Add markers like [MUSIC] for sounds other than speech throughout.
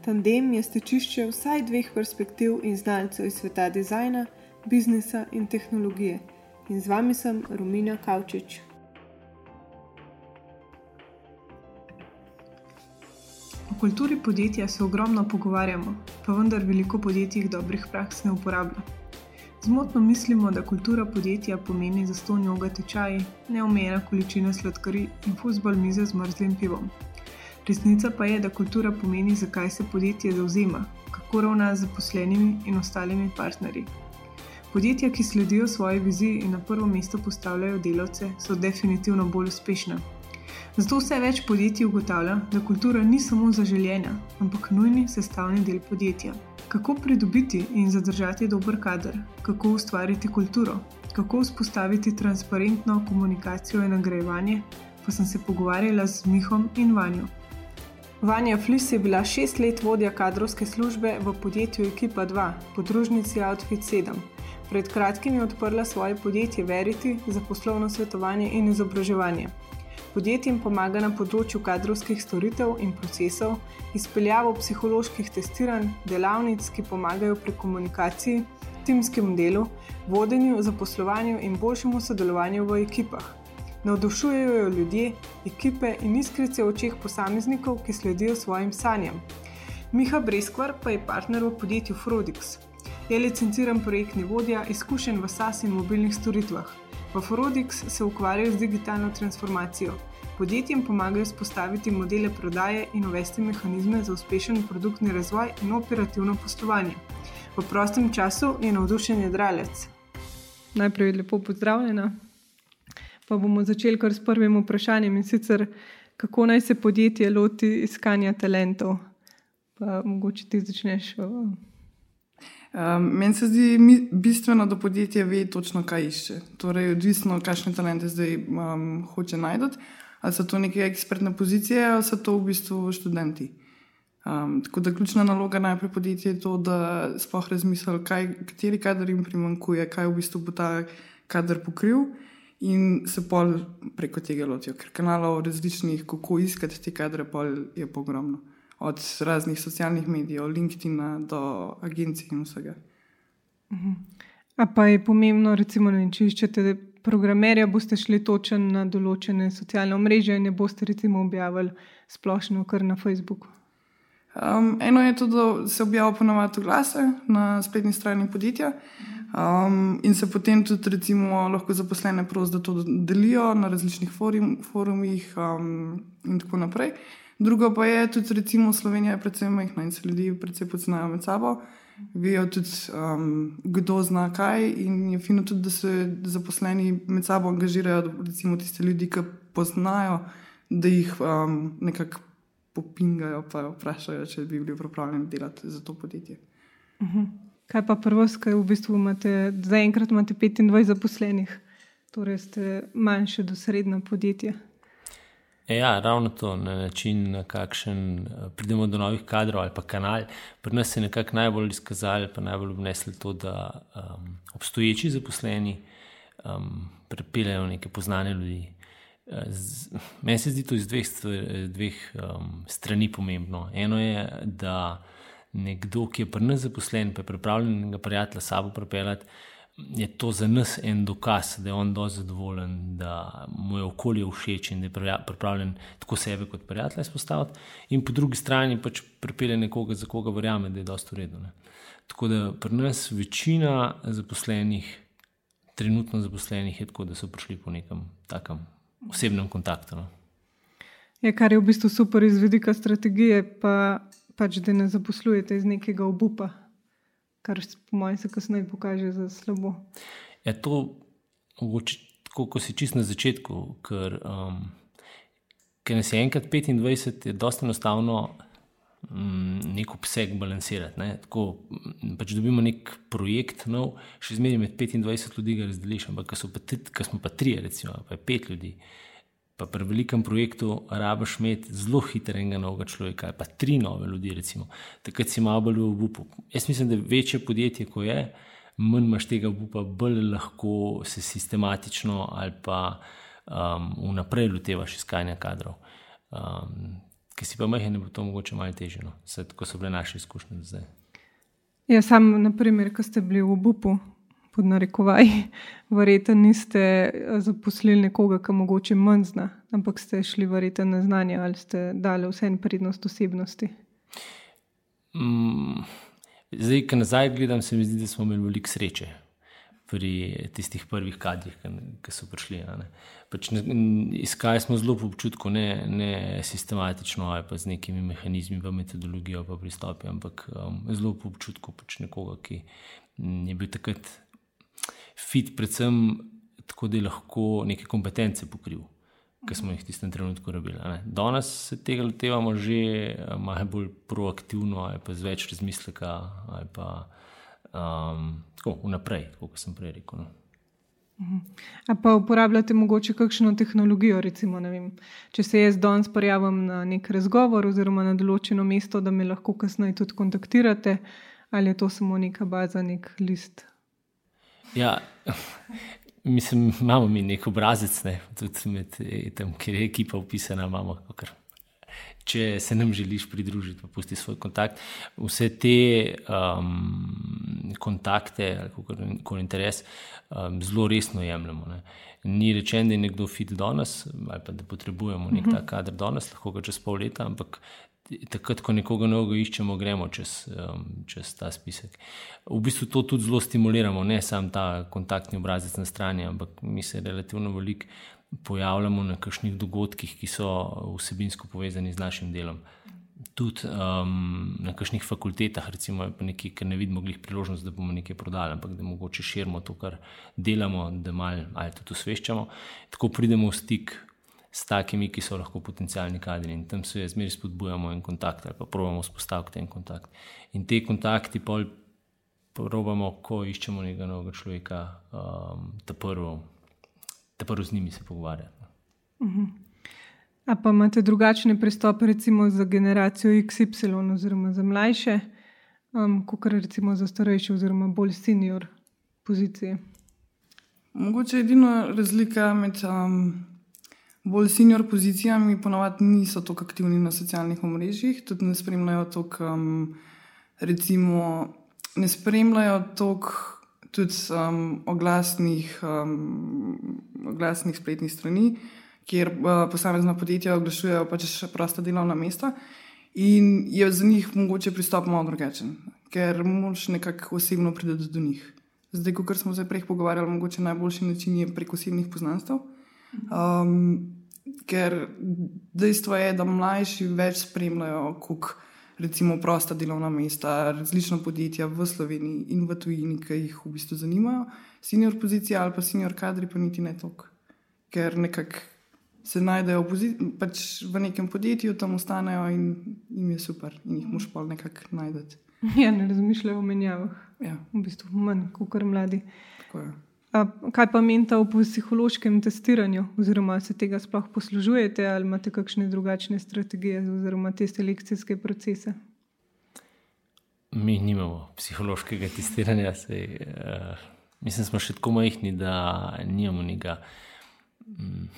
Tandem je stečišče vsaj dveh perspektiv in znalcev iz sveta dizajna, biznisa in tehnologije. In z vami sem Romina Kavčič. O kulturi podjetja se ogromno pogovarjamo, pa vendar veliko podjetij dobrih praks ne uporablja. Zmotno mislimo, da kultura podjetja pomeni za ston joga tečaji, neomejena količina sladkarij in fusbal mize z mrzlim pivom. Resnica pa je, da kultura pomeni, zakaj se podjetje zauzema, kako ravna z zaposlenimi in ostalimi partnerji. Podjetja, ki sledijo svoji viziji in na prvo mesto postavljajo delavce, so definitivno bolj uspešna. Zato vse več podjetij ugotavlja, da kultura ni samo zaželjena, ampak nujni sestavni del podjetja. Kako pridobiti in zadržati dober kader, kako ustvariti kulturo, kako vzpostaviti transparentno komunikacijo in nagrajevanje, pa sem se pogovarjala z Mihom in Vanjo. Vanja Flis je bila šest let vodja kadrovske službe v podjetju Ekipa 2, podružnici Outfit 7. Pred kratkim je odprla svoje podjetje Verity za poslovno svetovanje in izobraževanje. Podjetjem pomaga na področju kadrovskih storitev in procesov, izpeljavo psiholoških testiranj, delavnic, ki pomagajo pri komunikaciji, timskem delu, vodenju, zaposlovanju in boljšemu sodelovanju v ekipah. Navdušujejo jo ljudje, ekipe in iskrice v očeh posameznikov, ki sledijo svojim sanjam. Miha Breskvar pa je partner v podjetju Frodix. Je licenciran projektni vodja, izkušen v SAS in mobilnih storitvah. V Frodix se ukvarjajo z digitalno transformacijo. Podjetjem pomagajo spostaviti modele prodaje in uvesti mehanizme za uspešen produktni razvoj in operativno poslovanje. V prostem času je navdušen jedralec. Najprej lepo pozdravljena. Pa bomo začeli kar s prvim vprašanjem in sicer, kako naj se podjetje loti iskanja talentov. Pa mogoče ti začneš. Um, meni se zdi bistveno, da podjetje ve točno, kaj išče. Torej, odvisno, kakšne talente zdaj um, hoče najti. Ali so to neke ekspertne pozicije, ali so to v bistvu študenti. Um, tako da ključna naloga najprej podjetja je to, da sploh razmisli, kateri kader jim primankuje, kaj v bistvu bo ta kader pokril in se pol preko tega lotijo, ker kanalov različnih, kako iskati te kadre, pol je pogromno. Od raznih socialnih medijev, LinkedIn-a do agencij in vsega. Mhm. A pa je pomembno, recimo, ne, če iščete programerja, boste šli točen na določene socialne mreže in ne boste recimo objavili splošno kar na Facebooku. Um, eno je to, da se objavlja ponovadi glase na spletni strani podjetja. Mhm. Um, in se potem tudi, recimo, lahko zaposlene prosim, da to delijo na različnih forum, forumih um, in tako naprej. Drugo pa je tudi, recimo, Slovenija je predvsem majhna in se ljudje predvsem poznajo med sabo, vejo tudi, um, kdo zna kaj. In je fino tudi, da se zaposleni med sabo angažirajo, recimo tiste ljudi, ki poznajo, da jih um, nekako popingajo, pa vprašajo, če bi bili pripravljeni delati za to podjetje. Uh mhm. -huh. Kaj pa prvo, kaj v bistvu imate, zaenkrat imate 25 zaposlenih, torej ste manjše do srednje podjetje? Ja, ravno to na način, na kakšen eh, pridemo do novih kadrov ali pa kanal. Pri nas se je nekako najbolj izkazalo, pa najbolj obnesli to, da um, obstoječi zaposleni um, prepeljajo neke poznane ljudi. Eh, meni se zdi to iz dveh, dveh um, strani pomembno. Eno je, da nekdo, ki je pri nas zaposlen, pa je pripravljen ga prijatelja sabo pripeljati, je to za nas en dokaz, da je on dovolj zadovoljen, da mu je okolje všeč in da je pripravljen tako sebe kot prijatelja izpostaviti. In po drugi strani pač pripelje nekoga, za koga verjame, da je dosto uredno. Tako da pri nas večina zaposlenih, trenutno zaposlenih, je tako, da so prišli po nekem takem osebnem kontaktu. No. Je, kar je v bistvu super iz vidika strategije, pa pač, da ne zaposlujete iz nekega obupa, kar po mojem se kasneje pokaže za slabo. Je ja, to mogoče tako, kot si čist na začetku, ker, um, ker nas je enkrat 25, je dosta enostavno. Mm, nek obseg balansirati. Ne? Tako, pač dobimo nek projekt, nov, še zmeraj med 25 ljudi ga razdeliš, ampak ko smo pa tri, recimo, pa je pet ljudi, uh, pa pri velikem projektu rabiš imeti zelo hitrega novega človeka, pa tri nove ljudi, recimo. takrat si malo bolj v obupu. Jaz mislim, da večje podjetje, ko je, manj imaš tega obupa, bolj lahko se sistematično ali pa um, vnaprej lotevaš iskanja kadrov. Um, ki si pa majhen, bo to mogoče malo težje. No. Tako so bile naše izkušnje zdaj. Ja, sam, naprimer, ko ste bili v obupu, pod narekovaj, [LAUGHS] verjetno niste eh, zaposlili nekoga, ki mogoče manj zna, ampak ste šli verjetno na znanje ali ste dali vse en prednost osebnosti. Mm, zdaj, ko nazaj gledam, se mi zdi, da smo imeli veliko sreče pri tistih prvih kadrih, ki so prišli. Pač iskali smo zelo po občutku, ne, ne sistematično ali pa z nekimi mehanizmi, v metodologijo, pa pristopi, ampak um, zelo po občutku pač nekoga, ki je bil takrat fit, predvsem tako, da je lahko neke kompetence pokril, ki smo jih v tistem trenutku rabili. Danes se tega lotevamo že eh, malo bolj proaktivno, ali pa z več razmisleka, ali pa um, tako vnaprej, kot sem prej rekel. No. A pa uporabljate mogoče kakšno tehnologijo, recimo, vem, če se jaz danes prijavim na nek razgovor oziroma na določeno mesto, da me lahko kasneje tudi kontaktirate, ali je to samo neka baza, nek list Ja, [LAUGHS] mislim, imamo mi nek obrazec, ne? tudi med eh, tem, kjer je ekipa upisana. Imamo, če se nam želiš pridružiti, pa pusti svoj kontakt. Vse te um, kontakte, kot interes, um, zelo resno jemljemo. Ne? Ni rečeno, da je nekdo fit danes, ali pa da potrebujemo nek ta kader danes, lahko ga čez pol leta, ampak takrat, ko nekoga novega iščemo, gremo čez, um, čez ta spisek. V bistvu to tudi zelo stimuliramo, ne samo ta kontaktni obrazec na strani, ampak mi se relativno veliko pojavljamo na kakšnih dogodkih, ki so vsebinsko povezani z našim delom. Tudi um, na kakšnih fakultetah, recimo, nekaj, ker ne vidimo glih priložnost, da bomo nekaj prodali, ampak da mogoče širimo to, kar delamo, da malo ali tudi osveščamo. Tako pridemo v stik s takimi, ki so lahko potencijalni kadri in tam se zmeraj spodbujamo en kontakt ali pa pravimo vzpostaviti en kontakt. In te kontakti pol probamo, ko iščemo nekega novega človeka, um, ta prvo, ta prvo z njimi se pogovarjati. Uh -huh. A pa imate drugačne pristope, recimo za generacijo XY oziroma za mlajše, um, kot recimo za starejše oziroma bolj senior pozicije? Mogoče je edina razlika med um, bolj senior pozicijami ponovadi niso tako aktivni na socialnih omrežjih, tudi ne spremljajo toliko, um, recimo, ne spremljajo toliko tudi um, oglasnih, um, oglasnih spletnih strani, kjer uh, posamezna podjetja oglašujejo pač še prosta delovna mesta. In je za njih mogoče pristop malo drugačen, ker moš nekako osebno priti do njih. Zdaj, kot smo se prej pogovarjali, mogoče najboljši način je prek osebnih poznanstv. Um, ker dejstvo je, da mlajši več spremljajo, kot recimo prosta delovna mesta, različna podjetja v Sloveniji in v tujini, ki jih v bistvu zanimajo. Senior pozicija ali pa senior kadri, pa niti ne toliko, ker nekako se najdejo pač v nekem podjetju, tam ostanejo in jim je super in jih moš pa nekako najdete. Ja, ne razmišljajo o menjavah. Ja. V bistvu manj kot mladi. Tako je. Kaj pa menite o psihološkem testiranju, oziroma se tega sploh poslužujete, ali imate kakšne drugačne strategije, oziroma te selekcijske procese? Mi nimamo psihološkega testiranja, sej, uh, mislim, da smo še tako majhni, da nimamo nekega um,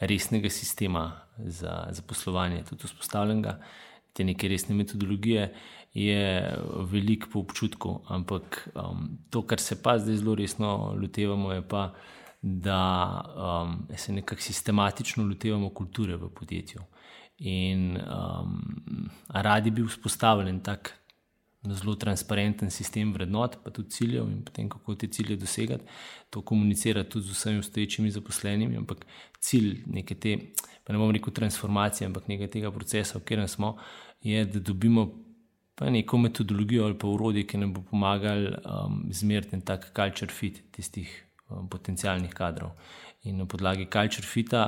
resnega sistema za, za poslovanje, tudi vzpostavljenega, te neke resne metodologije. Uh, je veliko po občutku. Ampak um, to, kar se pa zdaj zelo resno lotevamo, je pa, da um, se nekako sistematično lotevamo kulture v podjetju. In um, radi bi vzpostavili tak zelo transparenten sistem vrednot, pa tudi ciljev, in potem kako te cilje dosegati, to komunicirati tudi z vsemi obstoječimi zaposlenimi. Ampak cilj neke te, pa ne bom rekel transformacije, ampak nekaj tega procesa, v katerem smo, je, da dobimo pa neko metodologijo ali pa urodje, ki nam bo pomagal um, zmeriti en tak culture fit tistih um, potencijalnih kadrov. In na podlagi culture fita,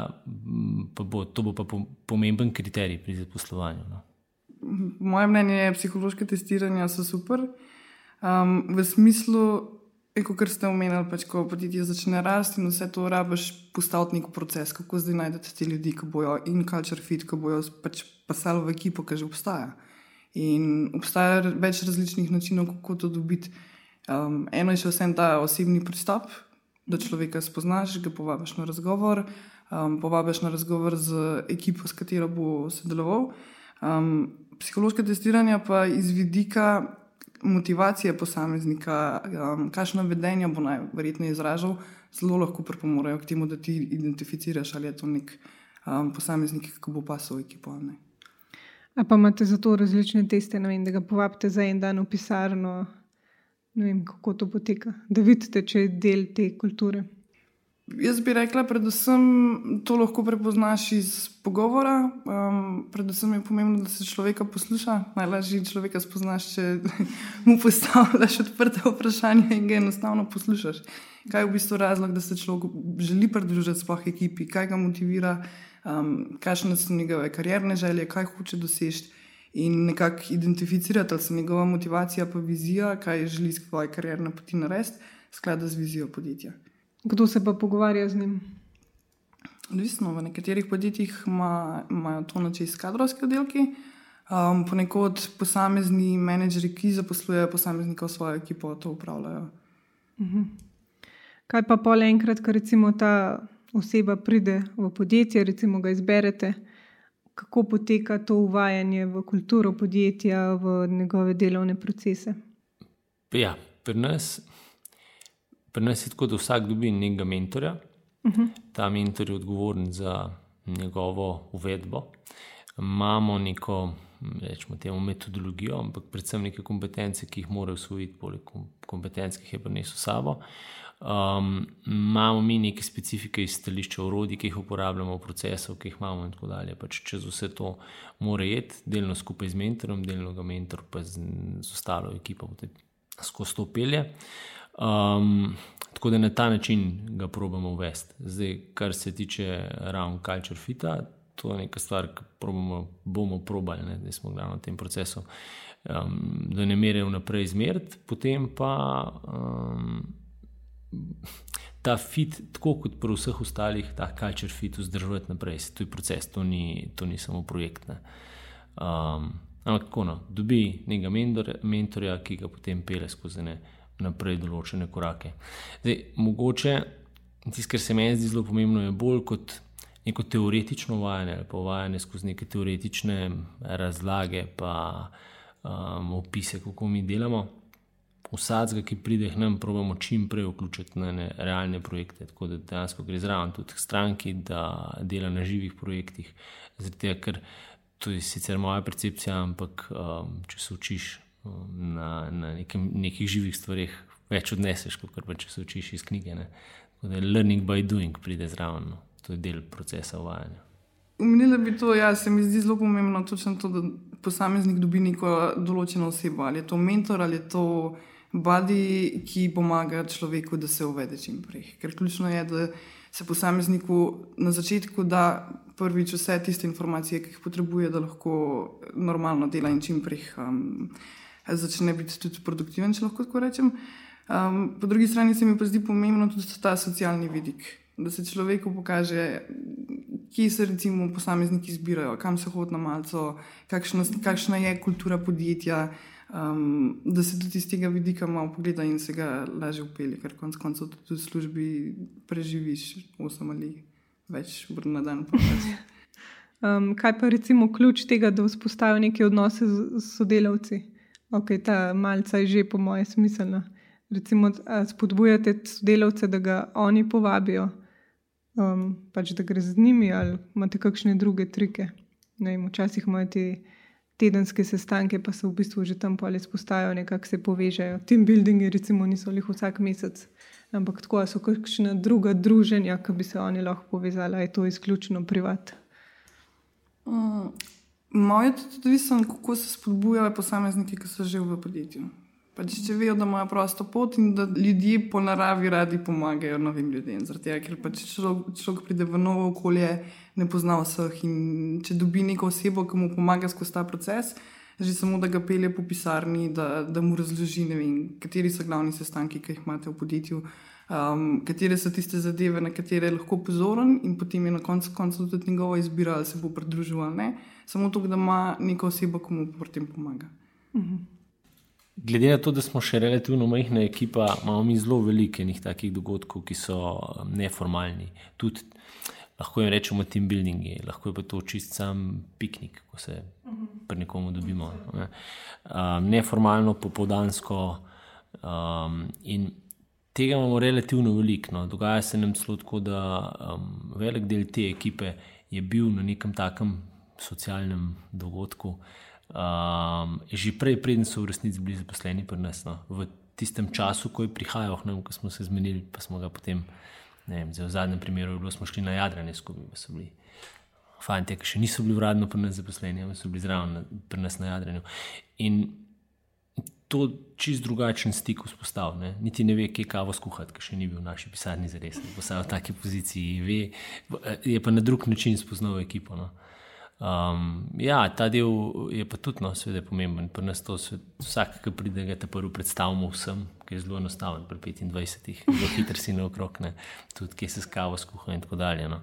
pa bo, to bo pa pomemben kriterij pri zaposlovanju. No. Moje mnenje je, da psihološke testiranja so super. Um, v smislu, kot ste omenili, pač, ko podjetje začne rasti in vse to rabiš postaviti nek proces, kako zdaj najdete te ljudi, ki bojo in culture fit, ki bojo pač pasali v ekipo, ki že obstaja. In obstaja več različnih načinov, kako to dobiti. Um, eno je še vsem ta osebni pristop, da človeka spoznaš, ga povabiš na razgovor, um, povabiš na razgovor z ekipo, s katero bo sodeloval. Um, psihološka testiranja pa iz vidika motivacije posameznika, um, kakšno vedenje bo najverjetneje izražal, zelo lahko pripomorejo k temu, da ti identificiraš, ali je to nek um, posameznik, ki bo pa svoj ekipo. A pa imate za to različne teste, vem, da ga povabite za en dan v pisarno, ne vem, kako to poteka, da vidite, če je del te kulture. Jaz bi rekla, predvsem to lahko prepoznaš iz pogovora. Um, predvsem je pomembno, da se človeka posluša. Najlažje človeka spoznaš, če [LAUGHS] mu postavljaš odprte vprašanja in ga enostavno poslušaš. Kaj je v bistvu razlog, da se človek želi pridružiti sploh ekipi, kaj ga motivira, um, kakšne so njegove karierne želje, kaj hoče doseči. In nekako identificirati, ali so njegova motivacija, pa vizija, kaj želi svoje karierne poti narediti, sklada z vizijo podjetja. Kdo se pa pogovarja z njim? Odvisno, v nekaterih podjetjih imajo ima to način kadrovski oddelki, um, ponekod posamezni menedžeri, ki zaposlujejo posameznika v svojo ekipo, to upravljajo. Uh mhm. -huh. Kaj pa pol enkrat, ko recimo ta oseba pride v podjetje, recimo ga izberete, kako poteka to uvajanje v kulturo podjetja, v njegove delovne procese? Ja, pri nas Pri nas je tako, da vsak dobi nekega mentorja, uh -huh. ta mentor je odgovoren za njegovo uvedbo. Imamo neko rečemo, temu, metodologijo, ampak predvsem neke kompetence, ki jih mora usvojiti, poleg kompetenc, ki jih je prinesel sabo. Um, imamo mi neke specifike iz stališča urodij, ki jih uporabljamo, procesov, ki jih imamo, in tako dalje. Pač čez vse to mora iti, delno skupaj z mentorom, delno ga mentor pa z, z ostalo ekipo skozi to pelje. Um, tako da na ta način ga probujemo uvesti. Zdaj, kar se tiče ravno culture fita, to je neka stvar, ki probamo, bomo probali, da smo glavno v tem procesu, um, da ne mere vnaprej izmeriti, potem pa um, ta fit, tako kot pri vseh ostalih, ta culture fit vzdržuje naprej. To je proces, to ni, to ni samo projekt. Um, ampak, kako no, dobi nekega mentorja, ki ga potem pele skozi ne naprej določene korake. Zdaj, mogoče tisto, kar se meni zdi zelo pomembno, je bolj kot neko teoretično vajanje ali pa vajanje skozi neke teoretične razlage, pa um, opise, kako mi delamo. Vsakega, ki pride k nam, pravimo čim prej vključiti na ne realne projekte. Tako da dejansko gre zraven tudi stranki, da dela na živih projektih. Zato, ker to je sicer moja percepcija, ampak um, če se učiš na, na nekem, nekih živih stvarih več odneseš, kot pa če se učiš iz knjige. Da, learning by doing pride zraven, no. to je del procesa uvajanja. Umenila bi to, ja, se mi zdi zelo pomembno, točno to, da posameznik dobi neko določeno osebo. Ali je to mentor ali je to badi, ki pomaga človeku, da se uvede čim prej. Ker ključno je, da se posamezniku na začetku da prvič vse tiste informacije, ki jih potrebuje, da lahko normalno dela in čim prej. Um, začne biti tudi produktiven, če lahko tako rečem. Um, po drugi strani se mi pa zdi pomembno tudi ta socialni vidik, da se človeku pokaže, kje se recimo posamezniki zbirajo, kam se hodi na malce, kakšna, kakšna je kultura podjetja. Um, da se tudi iz tega vidika malo pogleda in se ga lažje upeli, ker konec koncev tudi v službi preživiš 8 ali več ur na dan. um, [LAUGHS] kaj pa recimo ključ tega, da vzpostavijo neke odnose z sodelavci? Ok, ta malce je že po mojem smiselna. Recimo, spodbujate sodelavce, da ga oni povabijo, um, pač da gre z njimi, ali imate kakšne druge trike. Vem, včasih imajo te tedenske sestanke, pa se v bistvu že tam ali spostajajo, nekako se povežejo. Team buildingi, recimo, niso jih vsak mesec, ampak tako so kakšne druga druženja, ki bi se oni lahko povezali, je to izključno privat. Mm. Moje je tudi odvisno, kako se spodbujajo posamezniki, ki so že v podjetju. Pač, če vejo, da imajo prosto pot in da ljudje po naravi radi pomagajo novim ljudem. Tega, ker pač človek, človek pride v novo okolje, ne pozna vseh in če dobi neko osebo, ki mu pomaga skozi ta proces, že samo da ga pelje po pisarni, da, da mu razloži, vem, kateri so glavni sestanki, ki jih imate v podjetju, um, katere so tiste zadeve, na katere je lahko pozoren in potem je na koncu koncev tudi njegova izbira, ali se bo pridružil ali ne samo to, da ima neko osebo, ki mu pri tem pomaga. Mhm. Glede na to, da smo še relativno majhna ekipa, imamo mi zelo veliko enih takih dogodkov, ki so um, neformalni. Tudi lahko jim rečemo team building, lahko je pa to čist sam piknik, ko se pri nekomu dobimo. Ne. Um, neformalno, popoldansko. Um, in tega imamo relativno veliko. No. Dogaja se nam celo tako, da um, velik del te ekipe je bil na nekem takem socialnem dogodku. Um, že prej, preden so v resnici bili zaposleni pri nas, no. v tistem času, ko je prihajal, ne, ko smo se zmenili, pa smo ga potem vem, v zadnjem primeru, smo šli na jadranje skupaj, pa so bili. Fantje, ki še niso bili uradno pri nas zaposleni, so bili zraven pri nas na jadranju. In to čist drugačen stik vzpostavlja. Niti ne ve, kje kavo skuhati, ker še ni bil v naši pisarni za res. Postavlja v taki poziciji, ve, je pa na drug način spoznal ekipo. No. Um, ja, ta del je pa tudi, no, seveda, pomemben. Pri nas to vsak, ki pride, ga prvo predstavimo vsem, ki je zelo enostaven, pri 25-ih, zelo hiter si naokrog, tudi kje se skavo skuha in tako dalje. No.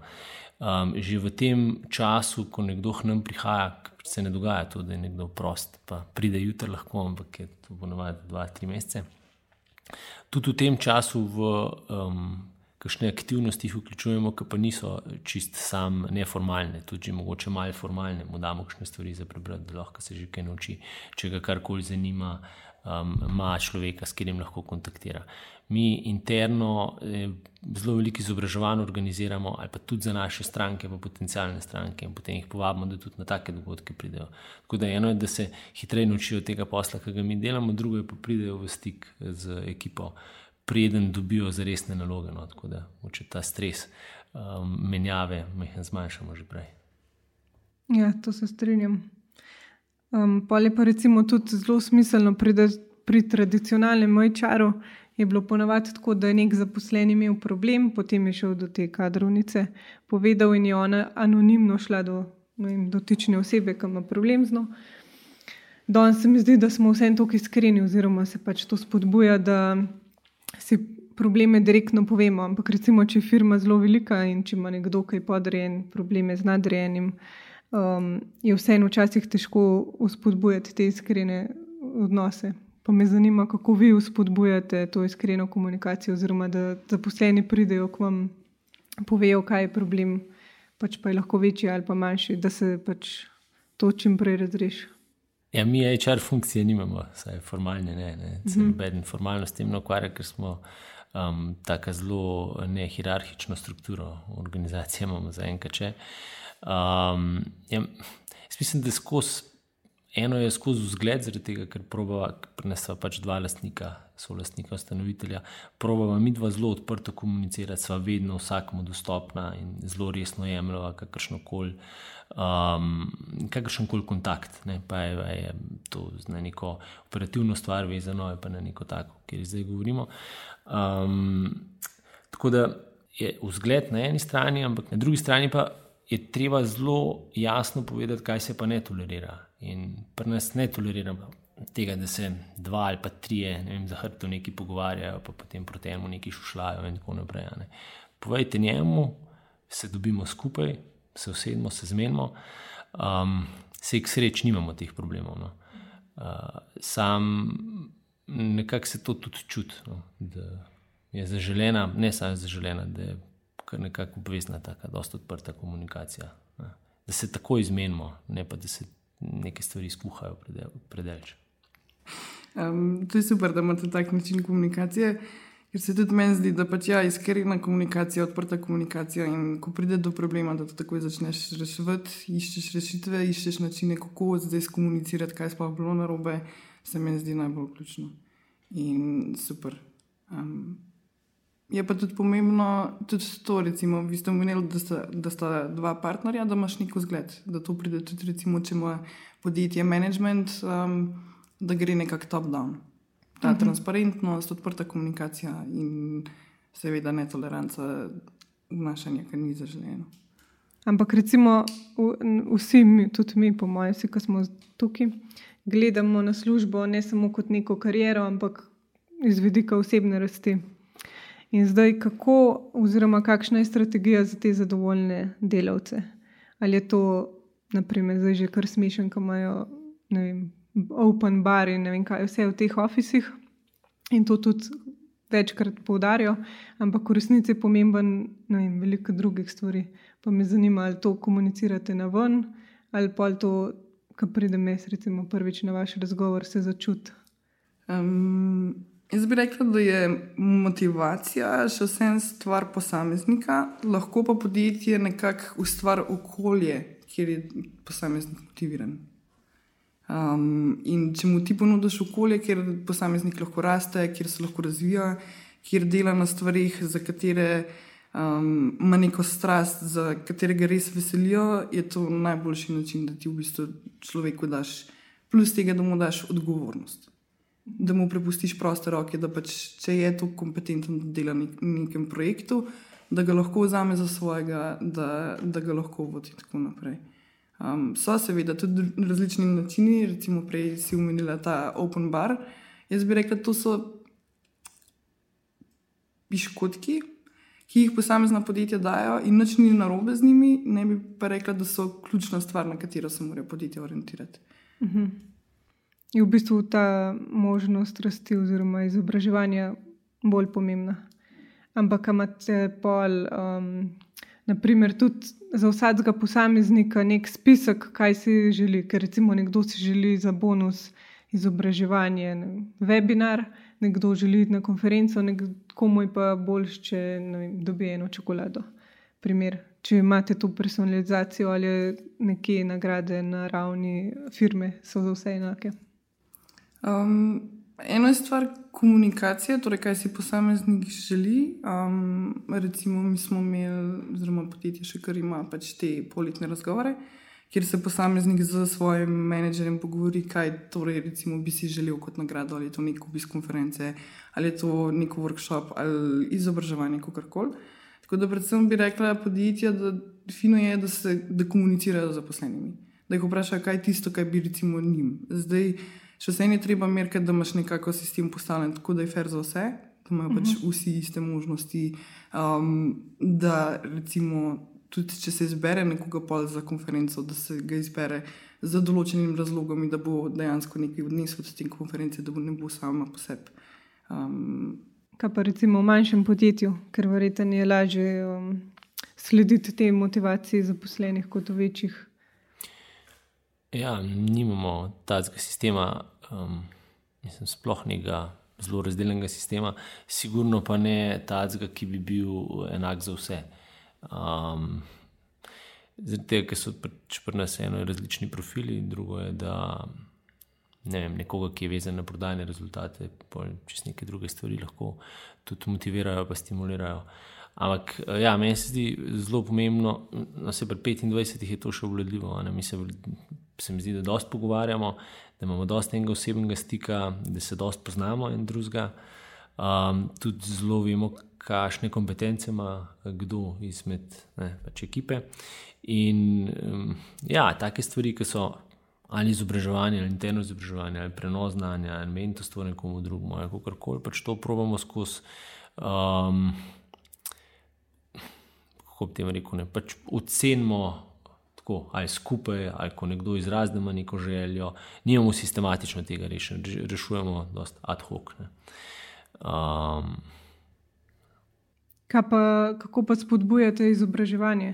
Um, že v tem času, ko nekdo k nam prihaja, se ne dogaja to, da je nekdo prost, pa pride jutri lahko, ampak je to ponovadi dva, tri mesece. Tudi v tem času v um, kakšne aktivnosti jih vključujemo, ki pa niso čist sam neformalne, tudi mogoče malo formalne, mu damo kakšne stvari za prebrati, da lahko se že kaj nauči, če ga karkoli zanima, um, ima človeka, s katerim lahko kontaktira. Mi interno eh, zelo veliko izobraževanj organiziramo, ali pa tudi za naše stranke, pa potencijalne stranke, in potem jih povabimo, da tudi na take dogodke pridejo. Tako da eno je, da se hitreje naučijo tega posla, ki ga mi delamo, drugo je pa pridejo v stik z ekipo preden dobijo za resne naloge. No, tako da če ta stres um, menjave, mehko zmanjšamo že prej. Ja, to se strinjam. Um, pa je pa recimo tudi zelo smiselno pri, pri tradicionalnem mojčaru. Je bilo ponovadi tako, da je nek zaposlen imel problem, potem je šel do te kadrovnice, povedal in je ona anonimno šla do vem, dotične osebe, ki ima problem z njo. Danes se mi zdi, da smo vsem tukaj iskreni, oziroma se pač to spodbuja, da si probleme direktno povemo. Ampak recimo, če je firma zelo velika in če ima nekdo, ki je podrejen, probleme z nadrejenim, um, je vseeno včasih težko uspodbujati te iskrene odnose. Pa me zanima, kako vi uspodbujate to iskreno komunikacijo, oziroma da zaposleni pridejo k vam povejo, kaj je problem, pač pa je lahko večji ali pa manjši, da se pač to čim prej razreši. Ja, mi HR funkcije nimamo, vsaj formalne, ne, ne. Mhm. noben formalno s tem ne ukvarja, ker smo um, tako zelo nehierarhično strukturo organizacije, imamo za enkrat. Um, ja, mislim, da skozi eno je skozi vzgled, zaradi tega, ker prenesva pač dva lastnika, so lastnika ustanovitelja. Probava mi dva zelo odprto komunicirati, sva vedno vsakmu dostopna in zelo resno jemljava kakršno koli um, kakršen koli kontakt, ne, pa je, je to na neko operativno stvar vezano, pa na neko tako, kjer zdaj govorimo. Um, tako da je vzgled na eni strani, ampak na drugi strani pa je treba zelo jasno povedati, kaj se pa ne tolerira. In pri nas ne toleriramo. Tega, da se dva ali pa tri, ne vem, za hrbto neki pogovarjajo, pa potem proti temu neki šušljajo, in tako naprej. Povejte njemu, se dobimo skupaj, se usedemo, se zmenimo. Um, se k sreči nimamo teh problemov. No. Uh, sam nekako se to tudi čuti, no, da je zaželena, ne samo zaželena, da je nekako obvezna, tako da je odprta komunikacija. Ne. Da se tako izmenimo, ne pa da se neke stvari skuhajo predelč. Um, to je super, da imate tak način komunikacije. Ker se tudi meni zdi, da pač ja, iskrena komunikacija, odprta komunikacija. In ko pride do problema, da to takoj začneš reševati, iščeš rešitve, iščeš načine, kako zdaj komunicirati, kaj sploh bilo na robe, se mi zdi najbolj ključno. In super. Um, je pa tudi pomembno, tudi to, recimo, vi ste omenili, da, sta, da sta dva partnerja, da imaš neko zgled, da to pride tudi, recimo, če ima podjetje management, um, da gre nekako top-down ta uh mhm. -huh. transparentnost, odprta komunikacija in seveda netoleranca vnašanja, kar ni zaželeno. Ampak recimo vsi, mi, tudi mi, po mojem, vsi, ki smo tukaj, gledamo na službo ne samo kot neko kariero, ampak iz vidika osebne rasti. In zdaj, kako, oziroma kakšna je strategija za te zadovoljne delavce? Ali je to, naprimer, zdaj že kar smešen, ko imajo vem, open bar in ne vem kaj, vse v teh ofisih in to tudi večkrat poudarijo, ampak v resnici je pomemben vem, veliko drugih stvari. Pa me zanima, ali to komunicirate na ven, ali pa to, kar pridem jaz, recimo, prvič na vaš razgovor, se začuti. Um, jaz bi rekla, da je motivacija še vsem stvar posameznika, lahko pa podjetje nekako ustvari okolje, kjer je posameznik motiviran. Um, in če mu ti ponudiš okolje, kjer posameznik lahko raste, kjer se lahko razvija, kjer dela na stvarih, za katere um, ima neko strast, za katerega res veselijo, je to najboljši način, da ti v bistvu človeku daš, plus tega, da mu daš odgovornost. Da mu prepustiš proste roke, da pač, če je to kompetenten, da dela na nekem projektu, da ga lahko vzame za svojega, da, da ga lahko vodi in tako naprej. Um, so seveda tudi različni načini, recimo prej si umenila ta open bar. Jaz bi rekla, to so piškotki, ki jih posamezna podjetja dajo, in nič ni narobe z njimi, ne bi pa rekla, da so ključna stvar, na katero se morajo podjetja orientirati. Uh mhm. -huh. Je v bistvu ta možnost rasti oziroma izobraževanja bolj pomembna. Ampak imate pol, um, naprimer, tudi za vsakega posameznika nek spisek, kaj si želi. Ker recimo nekdo si želi za bonus izobraževanje, ne, webinar, nekdo želi iti na konferenco, nekomu je pa boljš, če vem, dobi eno čokolado. Primer, če imate to personalizacijo ali nekje nagrade na ravni firme, so za vse enake. Um, eno je stvar komunikacije, torej kaj si posameznik želi. Um, recimo, mi smo imeli, oziroma podjetje še kar ima pač te politne razgovore kjer se posameznik z svojim menedžerjem pogovori, kaj torej, recimo, bi si želel kot nagrado, ali je to nek obisk konference, ali je to nek workshop ali izobraževanje, kako koli. Tako da, predvsem bi rekla podjetja, da fino je, da se da komunicirajo z zaposlenimi, da jih vprašajo, kaj je tisto, kar bi recimo njim. Zdaj, še vse je treba merkati, da imaš nekako sistem postavljen tako, da je fair za vse. Da imajo pač mhm. vsi iste možnosti, um, da recimo tudi če se izbere nekoga pol za konferenco, da se ga izbere z določenim razlogom, da bo dejansko nekaj odnesel od te konference, da bo ne bo sama po sebi. Um, Kaj pa recimo v manjšem podjetju, ker verjetno je lažje um, slediti tej motivaciji zaposlenih kot v večjih? Ja, nimamo tega sistema, um, mislim, sploh nekega zelo razdeljenega sistema, sigurno pa ne tega, ki bi bil enak za vse. Um, Zaradi tega, ker so pač pri nas eno različni profili, in drugo je, da ne vem, nekoga, ki je vezan na prodajne rezultate, čez neke druge stvari lahko tudi motivirajo, pa stimulirajo. Ampak ja, meni se zdi zelo pomembno, da se pri 25 je to še obvladljivo. Mi se, se mi zdi, da dosta pogovarjamo, da imamo dosta enega osebnega stika, da se dosta poznamo in drugega. Um, tudi zelo vemo, kakšne kompetence ima kdo izmed ne, pač ekipe. In um, ja, take stvari, ki so ali izobraževanje, ali interno izobraževanje, ali prenos znanja, ali mentorstvo nekomu drugemu, ali kako koli, pač to probamo skozi. Um, kako bi temu rekel, ne, pač ocenimo. Ali skupaj, ali ko nekdo izrazima neko željo, nimamo sistematično tega rešeno, rešujemo dosta ad hoc. Um, pa, kako pa spodbujate izobraževanje?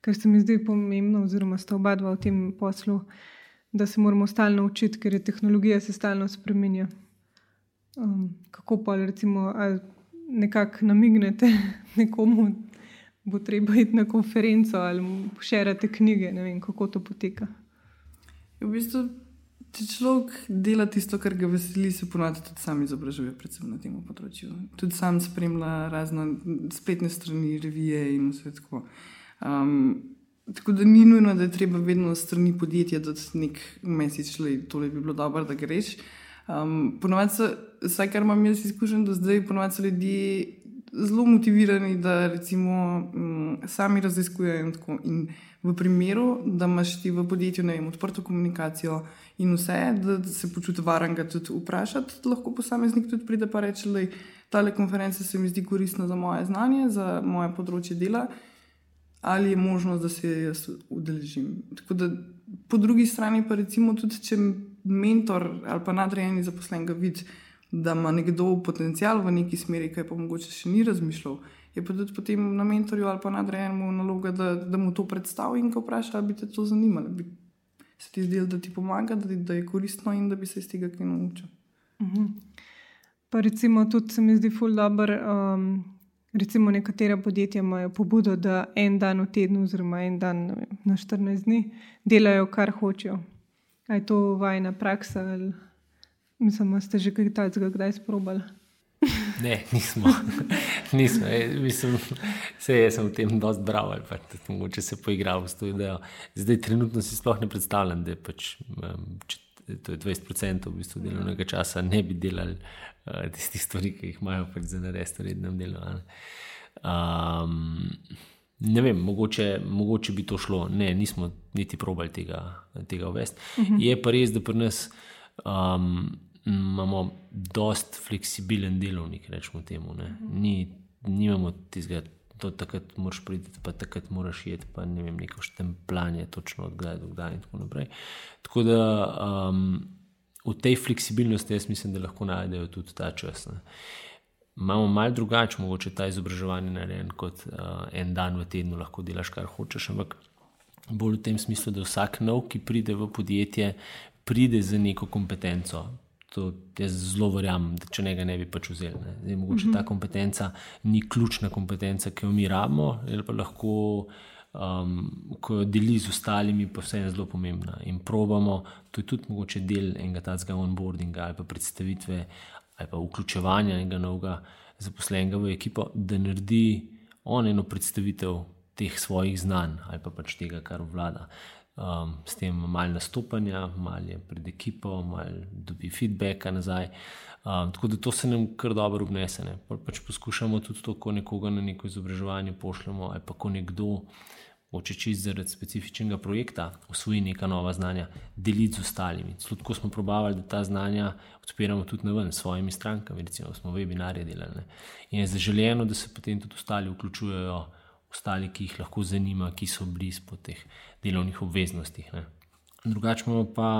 Ker se mi zdi pomembno, oziroma sta oba dva v tem poslu, da se moramo stalno učiti, ker je tehnologija se stalno spremenja. Um, kako pa recimo, nekako namignete [LAUGHS] nekomu, bo treba iti na konferenco ali pošerate knjige, ne vem, kako to poteka. V bistvu Če človek dela tisto, kar ga veseli, se ponovadi tudi sam izobražuje, predvsem na tem področju. Tudi sam spremlja razne spletne strani, revije in vse tako. Um, tako da ni nujno, da je treba vedno strani podjetja dati nek mesec, da tole bi bilo dobro, da greš. Um, ponovadi vsaj kar imam jaz izkušen do zdaj, ponovadi ljudje zelo motivirani, da recimo um, sami raziskujejo. In, in v primeru, da imaš ti v podjetju vem, odprto komunikacijo in vse, da se počuti varen ga tudi vprašati, lahko posameznik tudi pride pa reče, da ta konferenca se mi zdi koristna za moje znanje, za moje področje dela, ali je možnost, da se jaz udeležim. Da, po drugi strani pa recimo tudi, če mentor ali pa nadrejeni zaposlen ga vidi, da ima nekdo potencial v neki smeri, kaj pa mogoče še ni razmišljal, je pa tudi potem na mentorju ali pa nadrejenemu naloga, da, da mu to predstavi in ga vpraša, ali bi te to zanimalo. Bi se ti zdelo, da ti pomaga, da, da je koristno in da bi se iz tega kaj naučil. Uh -huh. Pa recimo tudi se mi zdi ful dobr. Um, recimo nekatera podjetja imajo pobudo, da en dan v tednu, oziroma en dan na 14 dni, delajo kar hočejo. Je to vajna praksa ali mislim, da ste že kaj takega kdaj sprobali? [LAUGHS] Ne, nismo. [LAUGHS] nismo. E, mislim, vse jaz sem v tem dosti bral, ali pa če se poigral v to idejo. Zdaj, trenutno si sploh ne predstavljam, da je pač, če, to je 20% v bistvu delovnega časa, ne bi delali uh, tistih stvari, ki jih imajo pač za narediti v rednem delu. Um, ne vem, mogoče, mogoče bi to šlo. Ne, nismo niti probali tega, tega uvesti. Uh mhm. -huh. Je pa res, da pri nas. Um, imamo dost fleksibilen delovnik, rečemo temu. Ni, nimamo tistega, da takrat moraš priti, pa takrat moraš jeti, pa ne vem, neko štempljanje, točno od kdaj do kdaj in tako naprej. Tako da um, v tej fleksibilnosti jaz mislim, da lahko najdejo tudi ta čas. Ne. Imamo malo drugače, mogoče ta izobraževanje narejen kot uh, en dan v tednu, lahko delaš kar hočeš, ampak bolj v tem smislu, da vsak nov, ki pride v podjetje, pride z neko kompetenco, To jaz zelo verjamem, da če njega ne bi pač vzeli. Ne. Zdaj, mogoče uh -huh. ta mhm. kompetenca ni ključna kompetenca, ki jo mi rabimo, ali pa lahko, um, ko jo deli z ostalimi, pa vse je zelo pomembna. In probamo, to je tudi mogoče del enega tazga onboardinga ali pa predstavitve ali pa vključevanja enega novega zaposlenega v ekipo, da naredi on eno predstavitev teh svojih znanj ali pa pač tega, kar vlada um, s tem malo nastopanja, malo je pred ekipo, malo dobi feedback nazaj. Um, tako da to se nam kar dobro obnese. Pa, pač poskušamo tudi to, ko nekoga na neko izobraževanje pošljemo, ali pa ko nekdo. Oče čist zaradi specifičnega projekta usvoji neka nova znanja, deliti z ostalimi. Tako smo probavali, da ta znanja odpiramo tudi na ven, s svojimi strankami, recimo smo webinarje delali. Ne. In je zaželjeno, da se potem tudi ostali vključujejo ostali, ki jih lahko zanima, ki so blizu po teh delovnih obveznostih. Ne. Drugače imamo pa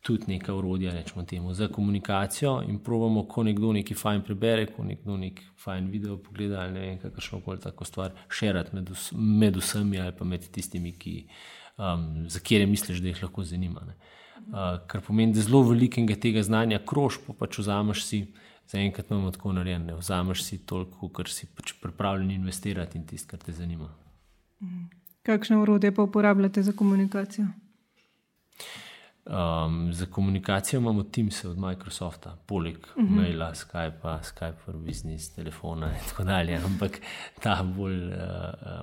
tudi nekaj urodja, rečemo temu, za komunikacijo in pravimo, ko nekdo nekaj fajn prebere, ko nekdo nekaj fajn video pogleda ali ne vem, kakršno koli tako stvar, širiti med, vs med vsemi ali pa med tistimi, ki, um, za kere misliš, da jih lahko zanima. Uh, kar pomeni, da zelo velikega tega znanja krož, pa pač vzameš si zaenkrat imamo tako narejen, da vzameš si toliko, kar si pač pripravljen investirati in tisto, kar te zanima. Mhm. Kakšne urodje pa uporabljate za komunikacijo? Um, za komunikacijo imamo Teams od Microsofta, poleg uh mhm. -huh. maila, Skype, Skype for business, telefona in tako dalje. Ampak ta bolj uh,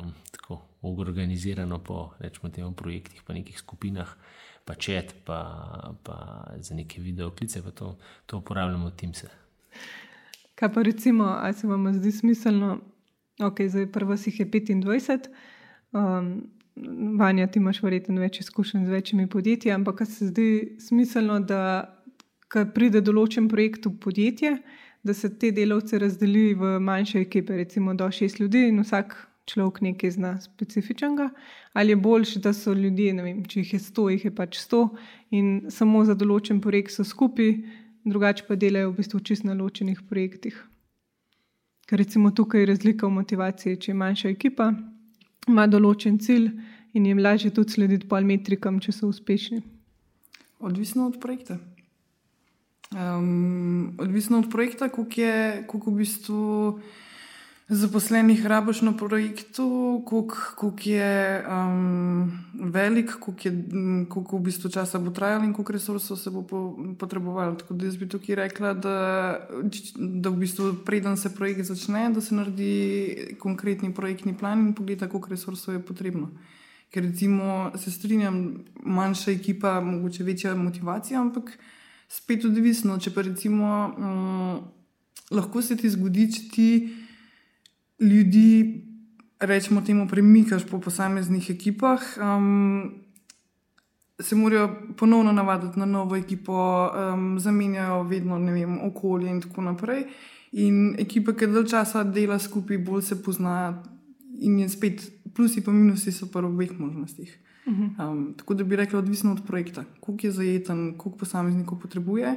um, tako organizirano po rečemo, temo, projektih, pa nekih skupinah, pa čet, pa, pa za neke video klice, pa to, to uporabljamo Teams. Kaj pa recimo, ali se vam zdi smiselno, da okay, je prvo si jih 25, um, vanja ti imaš verjetno več izkušenj z večjimi podjetji, ampak kaj se zdi smiselno, da pride določen projekt v podjetje, da se te delavce razdeli v manjše ekipe, recimo do šest ljudi in vsak. Človek nekaj zna specifičnega, ali je boljše, da so ljudje, vem, če jih je sto, jih je pač sto, in samo za določen projekt so skupaj, drugače pa delajo v bistvu čisto na ločenih projektih. Ker recimo tukaj je razlika v motivaciji, če je manjša ekipa, ima določen cilj in jim lažje tudi slediti po metrikam, če so uspešni. Odvisno od projekta. Um, odvisno od projekta, koliko je koliko v bistvu zaposlenih rabiš na projektu, koliko je um, velik, koliko, v bistvu časa bo trajalo in koliko resursov se bo potreboval. Tako da jaz bi tukaj rekla, da, da v bistvu preden se projekt začne, da se naredi konkretni projektni plan in pogleda, koliko resursov je potrebno. Ker recimo se strinjam, manjša ekipa, mogoče večja motivacija, ampak spet odvisno. Če pa recimo um, lahko se ti zgodi, če ti ljudi, rečemo temu, premikaš po posameznih ekipah, um, se morajo ponovno navaditi na novo ekipo, um, zamenjajo vedno vem, okolje in tako naprej. In ekipa, ki dalj časa dela skupaj, bolj se pozna, in je spet plusi in minusi so pa v obeh možnostih. Um, tako da bi rekla, odvisno od projekta, koliko je zajeten, koliko posameznikov potrebuje.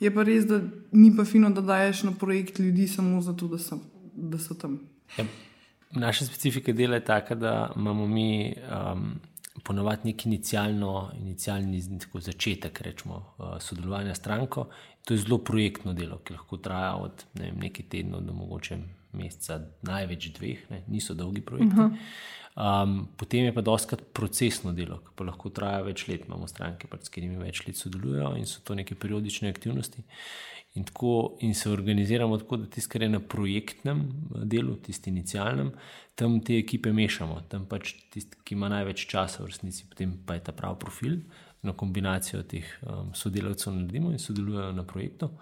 Je pa res, da ni pa fino, da daješ na projekt ljudi samo zato, da so da so tam. Ja, naša specifika dela je taka, da imamo mi um, ponovadi nek inicijalni začetek rečemo, uh, sodelovanja s stranko. To je zelo projektno delo, ki lahko traja od ne vem, nekaj tednov do mogoče meseca, največ dveh, ne, niso dolgi projekti. Uh -huh. Um, potem je pa doskrat procesno delo, ki pa lahko traja več let. Imamo stranke, pač, s katerimi več let sodelujejo in so to neke periodične aktivnosti. In, tako, in se organiziramo tako, da tisti, kar je na projektnem eh, delu, tisti inicijalnem, tam te ekipe mešamo. Tam pač tisti, ki ima največ časa, v resnici, potem pa je ta pravi profil, na kombinacijo teh um, sodelavcev naredimo in sodelujejo na projektu.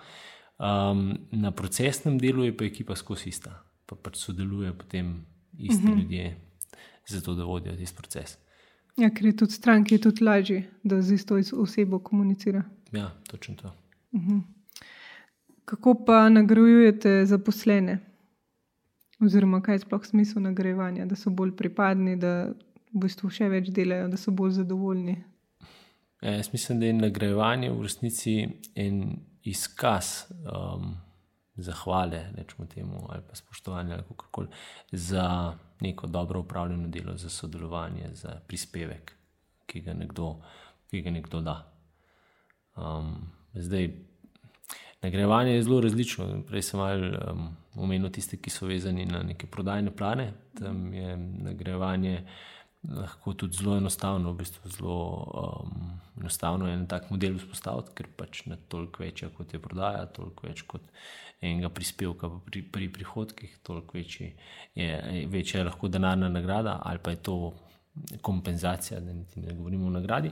Um, na procesnem delu je pa ekipa skozi ista, pa pač sodelujejo potem isti uh mhm. -huh. ljudje zato da vodijo tisti proces. Ja, ker je tudi stranki tudi lažje, da z isto osebo komunicira. Ja, točno to. Uh -huh. Kako pa nagrajujete zaposlene? Oziroma, kaj je sploh smisel nagrajevanja, da so bolj pripadni, da v bistvu še več delajo, da so bolj zadovoljni? Ja, jaz mislim, da je nagrajevanje v resnici en izkaz. Um, zahvale, rečemo temu, ali pa spoštovanje, ali kako koli, za neko dobro upravljeno delo, za sodelovanje, za prispevek, ki ga nekdo, ki ga nekdo da. Um, zdaj, nagrajevanje je zelo različno. Prej sem malo um, omenil tiste, ki so vezani na neke prodajne plane. Tam je nagrajevanje lahko tudi zelo enostavno, v bistvu zelo um, enostavno je en tak model vzpostaviti, ker pač ne toliko večja kot je prodaja, toliko več kot enega prispevka pri, pri prihodkih, toliko večji je, večja je lahko denarna nagrada ali pa je to kompenzacija, da ne govorimo o nagradi.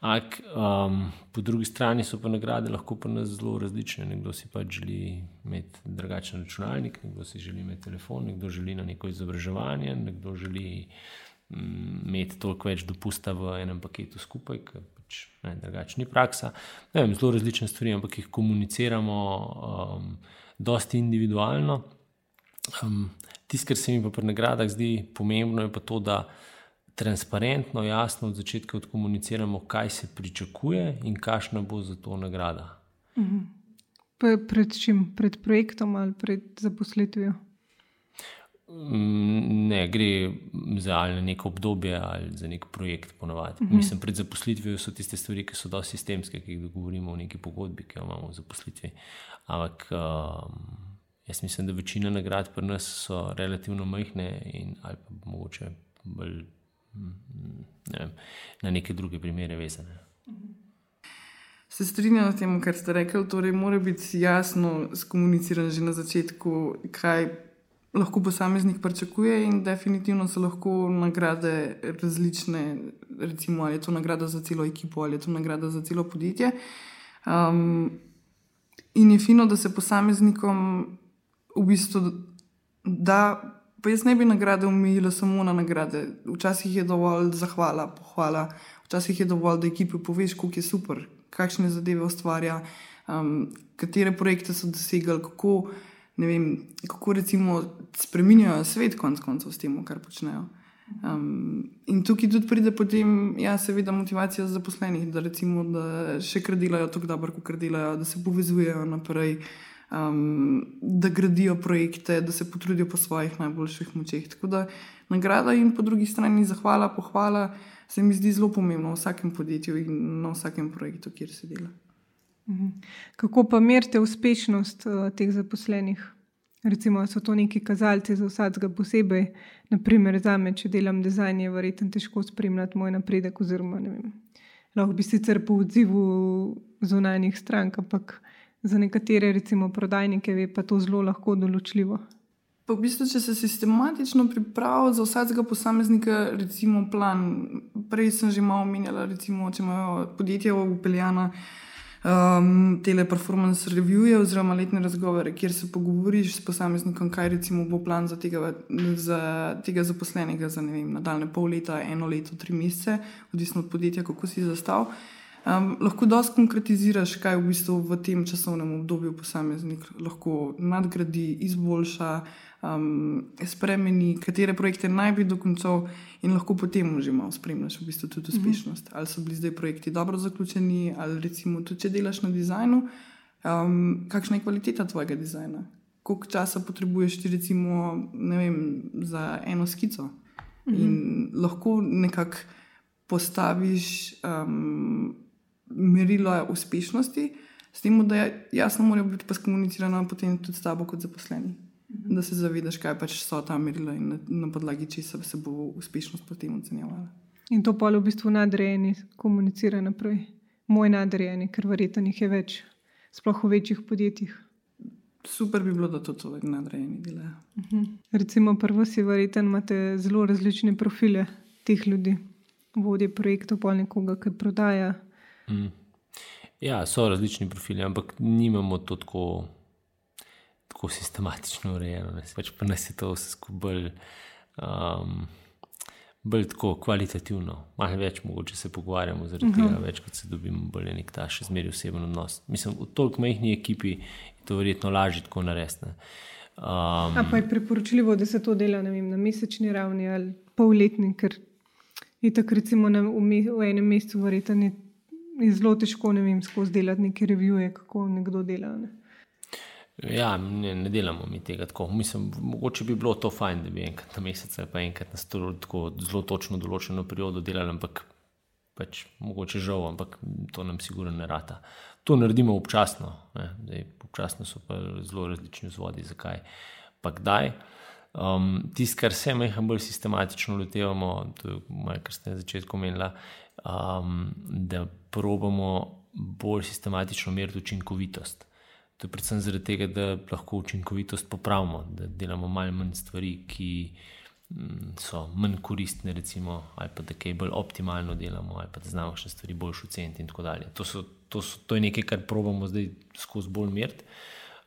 Ak, um, po drugi strani so pa nagrade lahko pa nas zelo različne. Nekdo si pač želi imeti drugačen računalnik, nekdo si želi imeti telefon, nekdo želi na neko izobraževanje, nekdo želi Mm, imeti toliko več dopusta v enem paketu skupaj, ker pač ne, drugačni praksa. Vem, zelo različne stvari, ampak jih komuniciramo um, dosti individualno. Um, Tisto, kar se mi pa pri nagradah zdi pomembno, je pa to, da transparentno, jasno od začetka odkomuniciramo, kaj se pričakuje in kakšna bo za to nagrada. Mhm. Pred čim? Pred projektom ali pred zaposlitvijo? Ne, gre za neko obdobje ali za nek projekt. Uh mhm. -huh. Mislim, pred zaposlitvijo so tiste stvari, ki so dosti sistemske, ki jih govorimo o neki pogodbi, ki jo imamo v zaposlitvi. Ampak um, jaz mislim, da večina nagrad pri nas so relativno majhne in ali pa mogoče bolj ne vem, na neke druge primere vezane. Se strinjam s tem, kar ste rekli. Torej, mora biti jasno skomunicirano že na začetku, kaj lahko posameznik pričakuje, in definitivno so lahko nagrade različne, recimo, ali je to nagrada za celo ekipo ali je to nagrada za celo podjetje. Um, in je fino, da se posameznikom v bistvu da. Pa jaz ne bi nagrade umila samo na nagrade. Včasih je dovolj zahvala, pohvala, včasih je dovolj, da ekipi poveš, kako je super, kakšne zadeve ustvarja, um, katere projekte so dosegli, kako vem, kako recimo spremenjajo svet, konc koncev, s tem, kar počnejo. Um, in tukaj tudi pride potem, ja, seveda, motivacija zaposlenih, da, recimo, da še kar delajo tako dobro, kot delajo, da se povezujejo naprej, um, da gradijo projekte, da se potrudijo po svojih najboljših močeh. Tako da nagrada in po drugi strani zahvala, pohvala se mi zdi zelo pomembno v vsakem podjetju in na vsakem projektu, kjer se dela. Mhm. Kako pa merite uspešnost uh, teh zaposlenih? Recimo, so to neki kazalci za vsakega posebej. Naprimer, za me, če delam dizajn, je verjetno težko spremljati moj napredek. Oziroma, vem, lahko bi sicer po odzivu zunanjih strank, ampak za nekatere, recimo prodajnike, je pa to zelo lahko določljivo. Pa v bistvu, če se sistematično pripravi za vsakega posameznika, recimo plan, prej sem že malo omenjala, recimo, če imajo podjetja upeljana um, teleperformance revije oziroma letne razgovore, kjer se pogovoriš s posameznikom, kaj recimo bo plan za tega, za tega zaposlenega za vem, nadaljne pol leta, eno leto, tri mesece, odvisno od podjetja, kako si zastav. Um, lahko dosti konkretiziraš, kaj v bistvu v tem časovnem obdobju posameznik lahko nadgradi, izboljša um, spremeni, katere projekte naj bi dokončal, in lahko potem že malo spremljaš v bistvu tudi mhm. uspešnost. Mm -hmm. Ali so bili zdaj projekti dobro zaključeni, ali recimo tudi če delaš na dizajnu, um, kakšna je kvaliteta tvojega dizajna. koliko časa potrebuješ ti recimo, vem, za eno skico. Mm -hmm. In lahko nekako postaviš um, merilo uspešnosti, s tem, da je jasno, mora biti pa skomunicirano potem tudi s tabo kot zaposleni. Mhm. Da se zavedaš, kaj pač so ta merila in na, na podlagi česa se bo uspešnost potem ocenjevala. In to pa v bistvu nadrejeni komunicira naprej. Moj nadrejeni, ker verjetno jih je več, sploh v večjih podjetjih. Super bi bilo, da to tudi nadrejeni delajo. Uh. -huh. Recimo, prvo si verjetno imate zelo različne profile teh ljudi, vodje projektov, pa nekoga, ki prodaja. Mm. Ja, so različni profili, ampak nimamo to tako, tako sistematično urejeno. Pač pa nas je to vse skupaj bolj. Um, bolj tako kvalitativno, malo več mogoče se pogovarjamo, zaradi uh -huh. tega mhm. več kot se dobimo, bolj je nek ta še zmeraj oseben odnos. Mislim, v toliko majhni ekipi je to verjetno lažje tako narediti. Um, pa je priporočljivo, da se to dela vem, na mesečni ravni ali polletni, ker je tako recimo na, v, me, v enem mesecu verjetno zelo težko ne vem, skozi delati neke revije, kako nekdo dela. Ne. Ja, ne, ne delamo mi tega tako. Mislim, mogoče bi bilo to fajn, da bi enkrat na mesec ali pa enkrat na stolu tako zelo točno določeno periodo delali, ampak pač mogoče žal, ampak to nam sigurno ne rata. To naredimo občasno, Zdaj, občasno so pa zelo različni vzvodi, zakaj. Pa kdaj? Um, Tisto, kar se mehko bolj sistematično lotevamo, to je moje, kar ste na začetku omenili, um, da probamo bolj sistematično meriti učinkovitost. To je predvsem zaradi tega, da lahko učinkovitost popravimo, da delamo malo manj stvari, ki mm, so manj koristne, recimo, ali pa da kaj bolj optimalno delamo, ali pa da znamo še stvari boljš oceniti. In tako dalje. To, so, to, so, to je nekaj, kar probujemo zdaj skozi bolj meriti.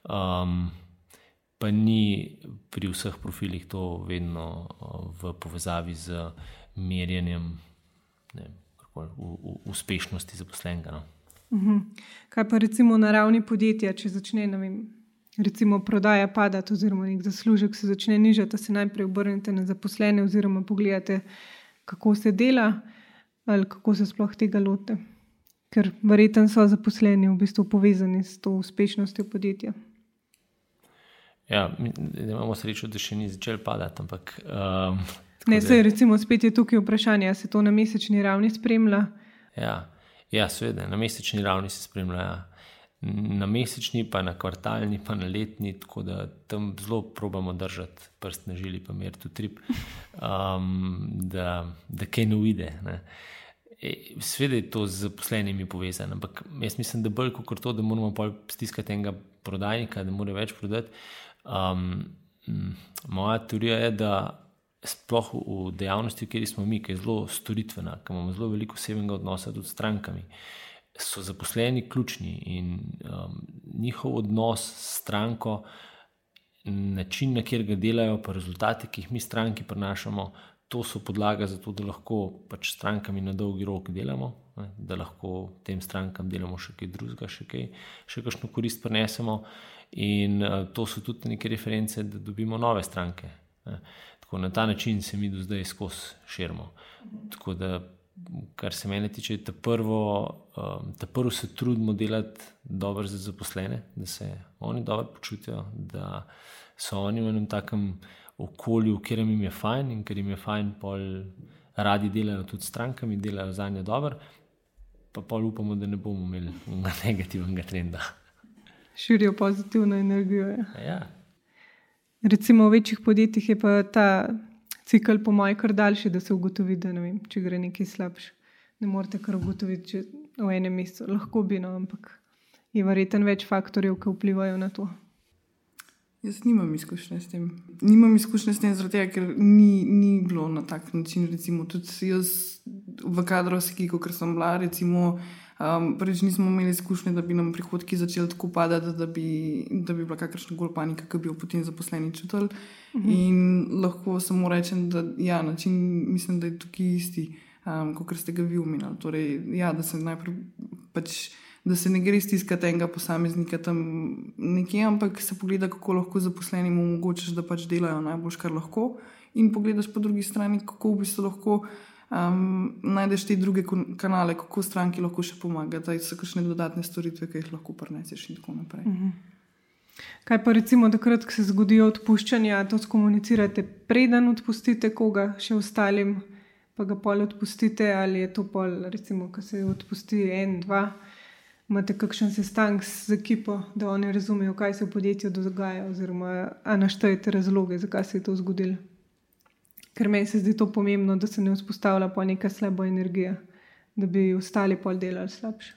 Um, pa ni pri vseh profilih to vedno v povezavi z merjenjem ne, v, v, uspešnosti zaposlenega. No. Mhm. Kaj pa recimo na ravni podjetja, če začne vem, recimo prodaja padati, oziroma nek zaslužek se začne nižati, se najprej obrnete na zaposlene, oziroma pogledate, kako se dela ali kako se sploh tega lote. Ker verjetno so zaposleni v bistvu povezani s to uspešnostjo podjetja. Ja, imamo srečo, da še ni začel padati. Ampak, um, ne, se, recimo, spet je tukaj vprašanje, ali se to na mesečni ravni spremlja. Ja. Ja, seveda, na mesečni ravni se spremlja. Ja. Na mesečni, pa na kvartalni, pa na letni, tako da tam zelo probujemo držati prst na žili, pa mer tu trip, [LAUGHS] um, da, da kaj ne uide. E, Sveda je to z zaposlenimi povezano, ampak jaz mislim, da bolj kot to, da moramo stiskati enega prodajnika, da mora več prodati. Um, moja teorija je, da sploh v dejavnosti, kjer smo mi, ki je zelo storitvena, ki imamo zelo veliko osebnega odnosa tudi s strankami, so zaposleni ključni in um, njihov odnos s stranko, način, na kjer ga delajo, pa rezultati, ki jih mi stranki prenašamo. To so podlaga za to, da lahko pač strankami na dolgi rok delamo, ne, da lahko tem strankam delamo še kaj drugega, še kaj, še kakšno korist prenesemo. In uh, to so tudi neke reference, da dobimo nove stranke. Ne. Tako, na ta način se mi do zdaj skozi širimo. Tako da, kar se mene tiče, ta prvo, um, ta prvo se trudimo delati dobro za zaposlene, da se oni dobro počutijo, da so oni v enem takem okolju, kjer jim je fajn in ker jim je fajn, pol radi delajo tudi strankami, delajo za nje dobro, pa pol upamo, da ne bomo imeli [LAUGHS] negativnega trenda. Širijo pozitivno energijo. Ja. ja. Recimo v večjih podjetjih je pa ta cikl, po mojem, kar daljši, da se ugotovi, da ne vem, če gre nekaj slabše. Ne morete kar ugotoviti, če v enem mesecu lahko bi, no, ampak je verjetno več faktorjev, ki vplivajo na to. Jaz nimam izkušnje s tem. Nimam izkušnje s tem, tega, ker ni, ni bilo na tak način. Recimo, tudi jaz v kadrovski, kot sem bila, recimo. Um, Prvič nismo imeli izkušnje, da bi nam prihodki začeli tako padati, da bi, da bi bila kakršna koli panika, ki bi jo potem zaposleni čutili. Uh mhm. -huh. In lahko samo rečem, da ja, način, mislim, da je tukaj isti, um, kot ste ga vi umenili. Torej, ja, da se najprej pač. Da se ne gre stiskati enega posameznika tam nekje, ampak se pogleda, kako lahko zaposlenim omogočiš, da pač delajo najbolj, kar lahko. In pogledaš po drugi strani, kako bi se lahko um, najdeš te druge kanale, kako stranki lahko še pomagajo, da so kakšne dodatne storitve, ki jih lahko preneseš in tako naprej. Uh mhm. -huh. Kaj pa recimo takrat, ko se zgodijo odpuščanja, to skomunicirate, preden odpustite koga, še ostalim, pa ga pol odpustite, ali je to pol, recimo, ko se odpusti en, dva, imate kakšen sestanek z ekipo, da oni razumejo, kaj se v podjetju dogaja, oziroma naštejete razloge, zakaj se je to zgodilo. Ker meni se zdi to pomembno, da se ne vzpostavlja pa neka slaba energija, da bi ostali pol delali slabše.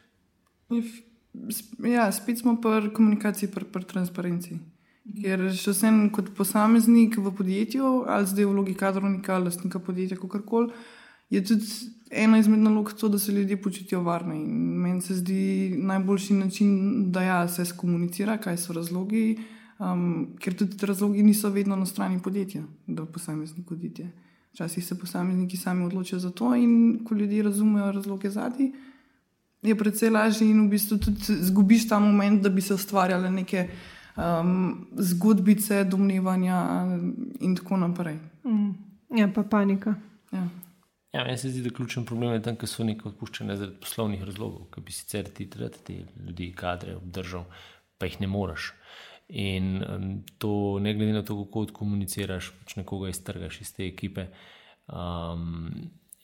Ja, spet smo pri komunikaciji, pri, pri transparenci. Ker še sem kot posameznik v podjetju, ali zdaj v vlogi kadrovnika, ali lastnika podjetja, kako koli, je tudi ena izmed nalog to, da se ljudje počutijo varne. In meni se zdi najboljši način, da ja, se skomunicira, kaj so razlogi, um, ker tudi razlogi niso vedno na strani podjetja, da posameznik podjetje. Včasih se posamezniki sami odločijo za to, in ko ljudje razumejo razloge zadnji je precej lažje in v bistvu tudi zgubiš ta moment, da bi se ustvarjale neke um, zgodbice, domnevanja in tako naprej. Mm. Ja, pa panika. Ja. Ja, meni se zdi, da je ključen problem tam, ker so neki odpuščeni zaradi poslovnih razlogov, ki bi sicer ti te ljudi, kadre obdržal, pa jih ne moreš. In um, to, ne glede na to, kako komuniciraš, pač nekoga iztrgaš iz te ekipe. Um,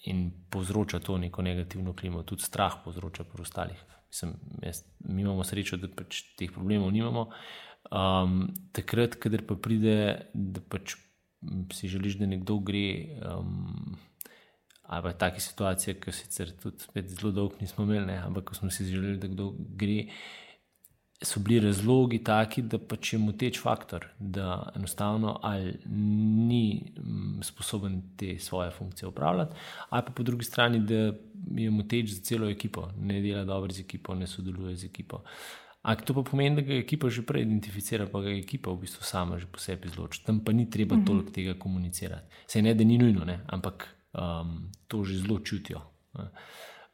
in povzroča to neko negativno klimo, tudi strah povzroča pri ostalih. Mislim, jaz, mi imamo srečo, da pač teh problemov nimamo. Um, takrat, kader pa pride, da pač si želiš, da nekdo gre, um, ali pa take situacije, ki sicer tudi zelo dolgo nismo imeli, ne, ampak ko smo si želeli, da kdo gre so bili razlogi taki, da pač je moteč faktor, da enostavno ali ni mm, sposoben te svoje funkcije upravljati, ali pa po drugi strani, da je moteč za celo ekipo, ne dela dobro z ekipo, ne sodeluje z ekipo. Ampak to pa pomeni, da ga ekipa že prej identificira, pa ga ekipa v bistvu sama že po sebi izloči. Tam pa ni treba mhm. toliko tega komunicirati. Se ne, da ni nujno, ne? ampak um, to že zelo čutijo. Ne?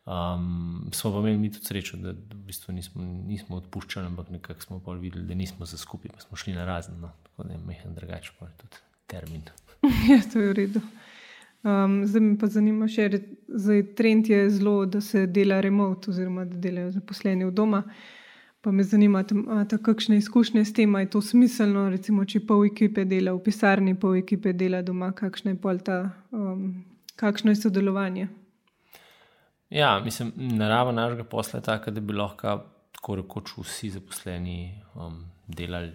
Um, smo pa imeli tudi srečo, da v bistvu nismo, nismo odpuščali, ampak nekako smo pa videli, da nismo za skupaj, pa smo šli na razno. No. Tako da je mehen drugače, pa je tudi termin. [LAUGHS] ja, to je v redu. Um, zdaj me pa zanima še, da trend je zelo, da se dela remote, oziroma da delajo zaposleni v doma. Pa me zanima, imate kakšne izkušnje s tem, je to smiselno, recimo, če pol ekipe dela v pisarni, pol ekipe dela doma, kakšno je, ta, um, kakšno je sodelovanje. Ja, mislim, narava našega posla je taka, da bi lahko tako rekoč vsi zaposleni um, delali.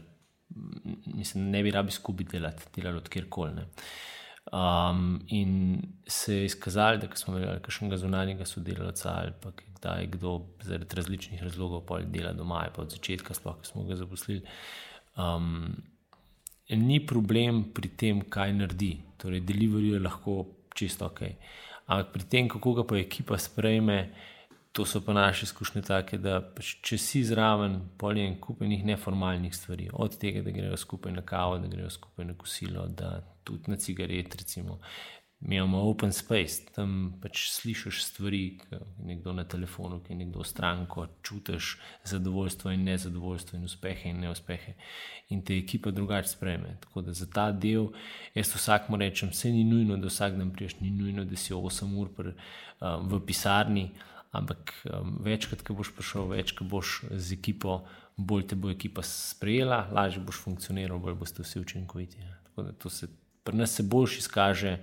Mislim, ne bi rabi skupaj delati, delali od kjerkoli. Um, in se je izkazalo, da smo imeli kakšnega zunanjega sodelavca ali pa da je kdo zaradi različnih razlogov pol dela doma, pa od začetka, sploh, ki smo ga zaposlili. Um, ni problem pri tem, kaj naredi. Torej, delivery je lahko čisto ok. Ampak pri tem, kako ga pa ekipa sprejme, to so pa naše izkušnje take, da pač, če si zraven, polje en kup enih neformalnih stvari, od tega, da grejo skupaj na kavo, da grejo skupaj na kosilo, da tudi na cigaret, recimo, imamo open space, tam pač slišiš stvari, ki nekdo na telefonu, ki nekdo stranko, čutiš zadovoljstvo in nezadovoljstvo, in uspehe in neuspehe. In te ekipa drugače sprejme. Tako da za ta del, jaz vsakmu rečem, vse ni nujno, da vsak dan priješ, ni nujno, da si 8 ur pr, um, v pisarni, ampak um, večkrat, ko boš prišel, več, ko boš z ekipo, bolj te bo ekipa sprejela, lažje boš funkcioniral, bolj boste vsi učinkoviti. Ja. Tako da to se pri nas se boljš izkaže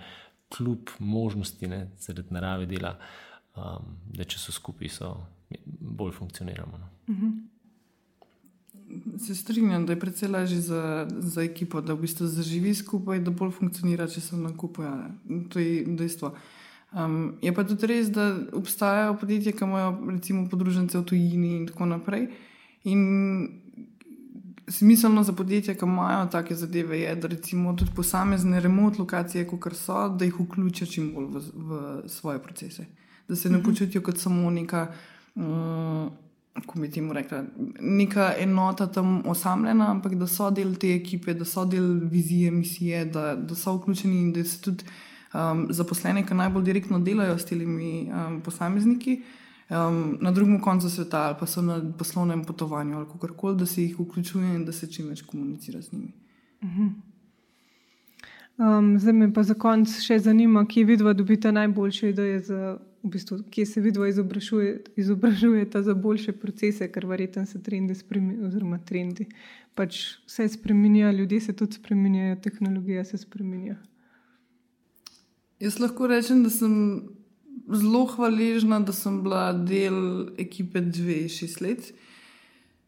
kljub možnosti, ne, zaradi narave dela, um, da če so skupaj, so bolj funkcioniramo. No. Uh mhm. -huh. Se strinjam, da je predvsej lažje za, za ekipo, da v bistvu zaživi skupaj, da bolj funkcionira, če se na kupu. Ja. To je dejstvo. Um, je pa tudi res, da obstajajo podjetja, ki imajo recimo podružnice v tujini in tako naprej. In smiselno za podjetja, ki imajo take zadeve, je, da recimo tudi posamezne remote lokacije, kot so, da jih vključijo čim bolj v, v svoje procese. Da se ne mhm. počutijo kot samo neka, um, kako bi temu rekla, neka enota tam osamljena, ampak da so del te ekipe, da so del vizije, misije, da, da so vključeni in da se tudi um, zaposlene, ki najbolj direktno delajo s temi um, posamezniki um, na drugem koncu sveta ali pa so na poslovnem potovanju ali kako koli, da se jih vključuje in da se čim več komunicira z njimi. Uh -huh. Um, zdaj me pa za konec še zanima, kje vidva dobita najboljše ideje, za, v bistvu, kje se vidva izobražujeta za boljše procese, ker verjetno se trendi spremenijo, oziroma trendi. Pač vse spremenja, ljudje se tudi spremenjajo, tehnologija se spremenja. Jaz lahko rečem, da sem zelo hvaležna, da sem bila del ekipe dve, šest let,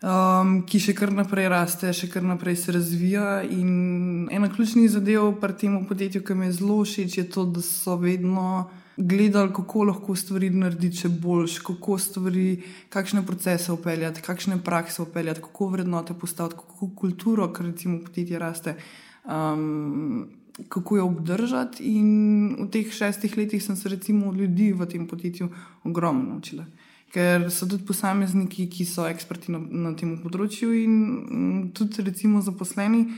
um, ki še kar naprej raste, še kar naprej se razvija. In ena ključnih zadev pri tem podjetju, ki mi je zelo všeč, je to, da so vedno. Gledali, kako lahko stvari narediti še boljš, kako stvari, kakšne procese upeljati, kakšne prakse upeljati, kako vrednote postaviti, kako kulturo, kar recimo podjetje raste. Um, kako jo obdržati. In v teh šestih letih sem se recimo od ljudi v tem podjetju ogromno naučila. Ker so tudi posamezniki, ki so eksperti na, na tem področju, in mm, tudi recimo zaposleni,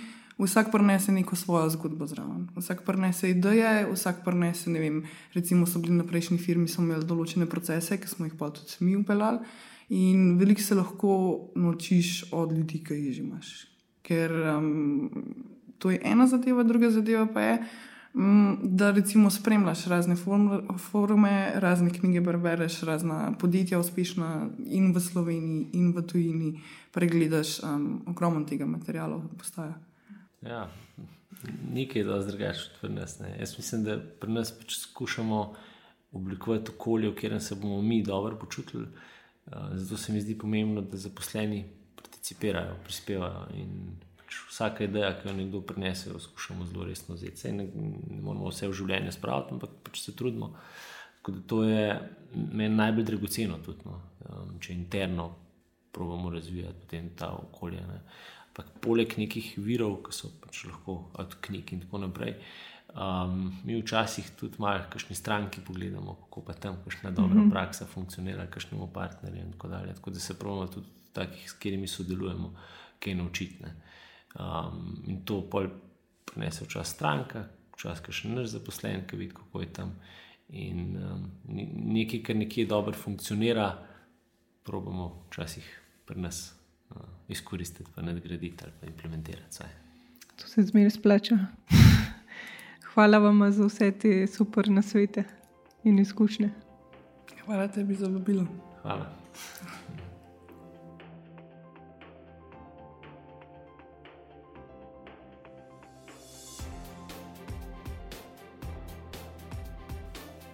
vsak prenese neko svojo zgodbo zraven. Vsak prenese ideje, vsak prenese, ne vem, recimo so bili na prejšnji firmi, so imeli določene procese, ki smo jih pa tudi mi upeljali. In veliko se lahko naučiš od ljudi, ki jih že imaš. Ker um, To je ena zadeva, druga zadeva pa je, mm, da recimo spremljaš razne forume, razne knjige, bereš razna podjetja, uspešna in v Sloveniji, in v tujini, pregledaš um, ogromno tega materiala, ki postaja. Ja, nekaj je dosti drugače od nas. Ne. Jaz mislim, da pri nas pač skušamo oblikovati okolje, v katerem se bomo mi dobro počutili. Uh, zato se mi zdi pomembno, da zaposleni participirajo, prispevajo in vsaka ideja, ki jo nekdo prinese, jo skušamo zelo resno vzeti. Ne, ne moramo vse v življenju spraviti, ampak pač se trudimo. To je meni najbolj dragoceno, tudi, no, um, če interno pravimo razvijati ta okolje. Ne. Ampak poleg nekih virov, ki so pač lahko od knjig in tako naprej. Um, mi včasih tudi malo, kakšni stranki pogledamo, kako pa tam, kakšna dobra mm -hmm. praksa funkcionira, kakšnemu partnerju in tako dalje. Tako da se pravimo tudi takih, s katerimi sodelujemo, kaj naučiti. Um, in to pol prenese včasih stranka, včasih še naš zaposlen, ki vidi, kako je tam. In um, nekaj, kar nekje dobro funkcionira, probujemo včasih pri nas uh, izkoristiti, pa nadgraditi ali pa implementirati. Saj. To se zmeraj splača. [LAUGHS] Hvala vam za vse te super nasvete in izkušnje. Hvala tebi za vabilo. Hvala.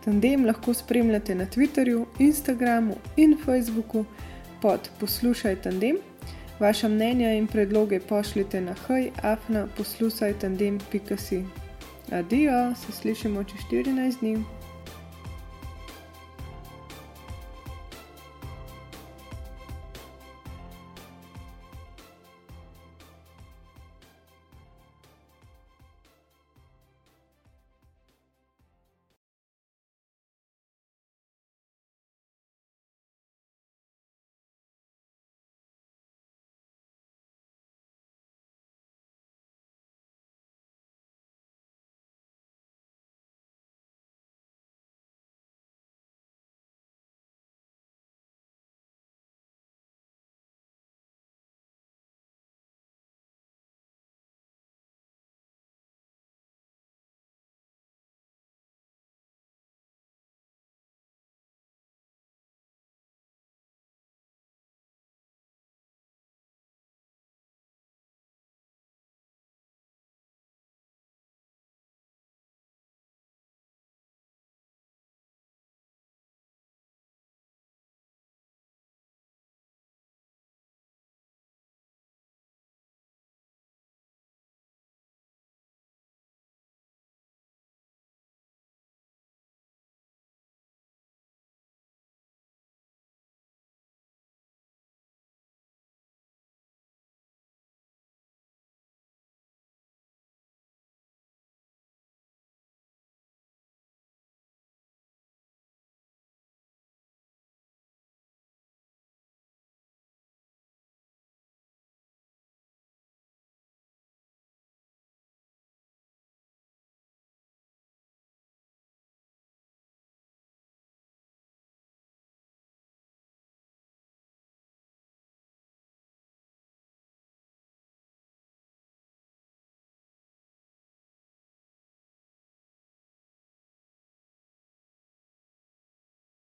Tandem lahko spremljate na Twitterju, Instagramu in Facebooku pod Poslušaj Tandem. Vaša mnenja in predloge pošljite na hajafna poslušaj tandem.si. Adijo, se slišimo čez 14 dni.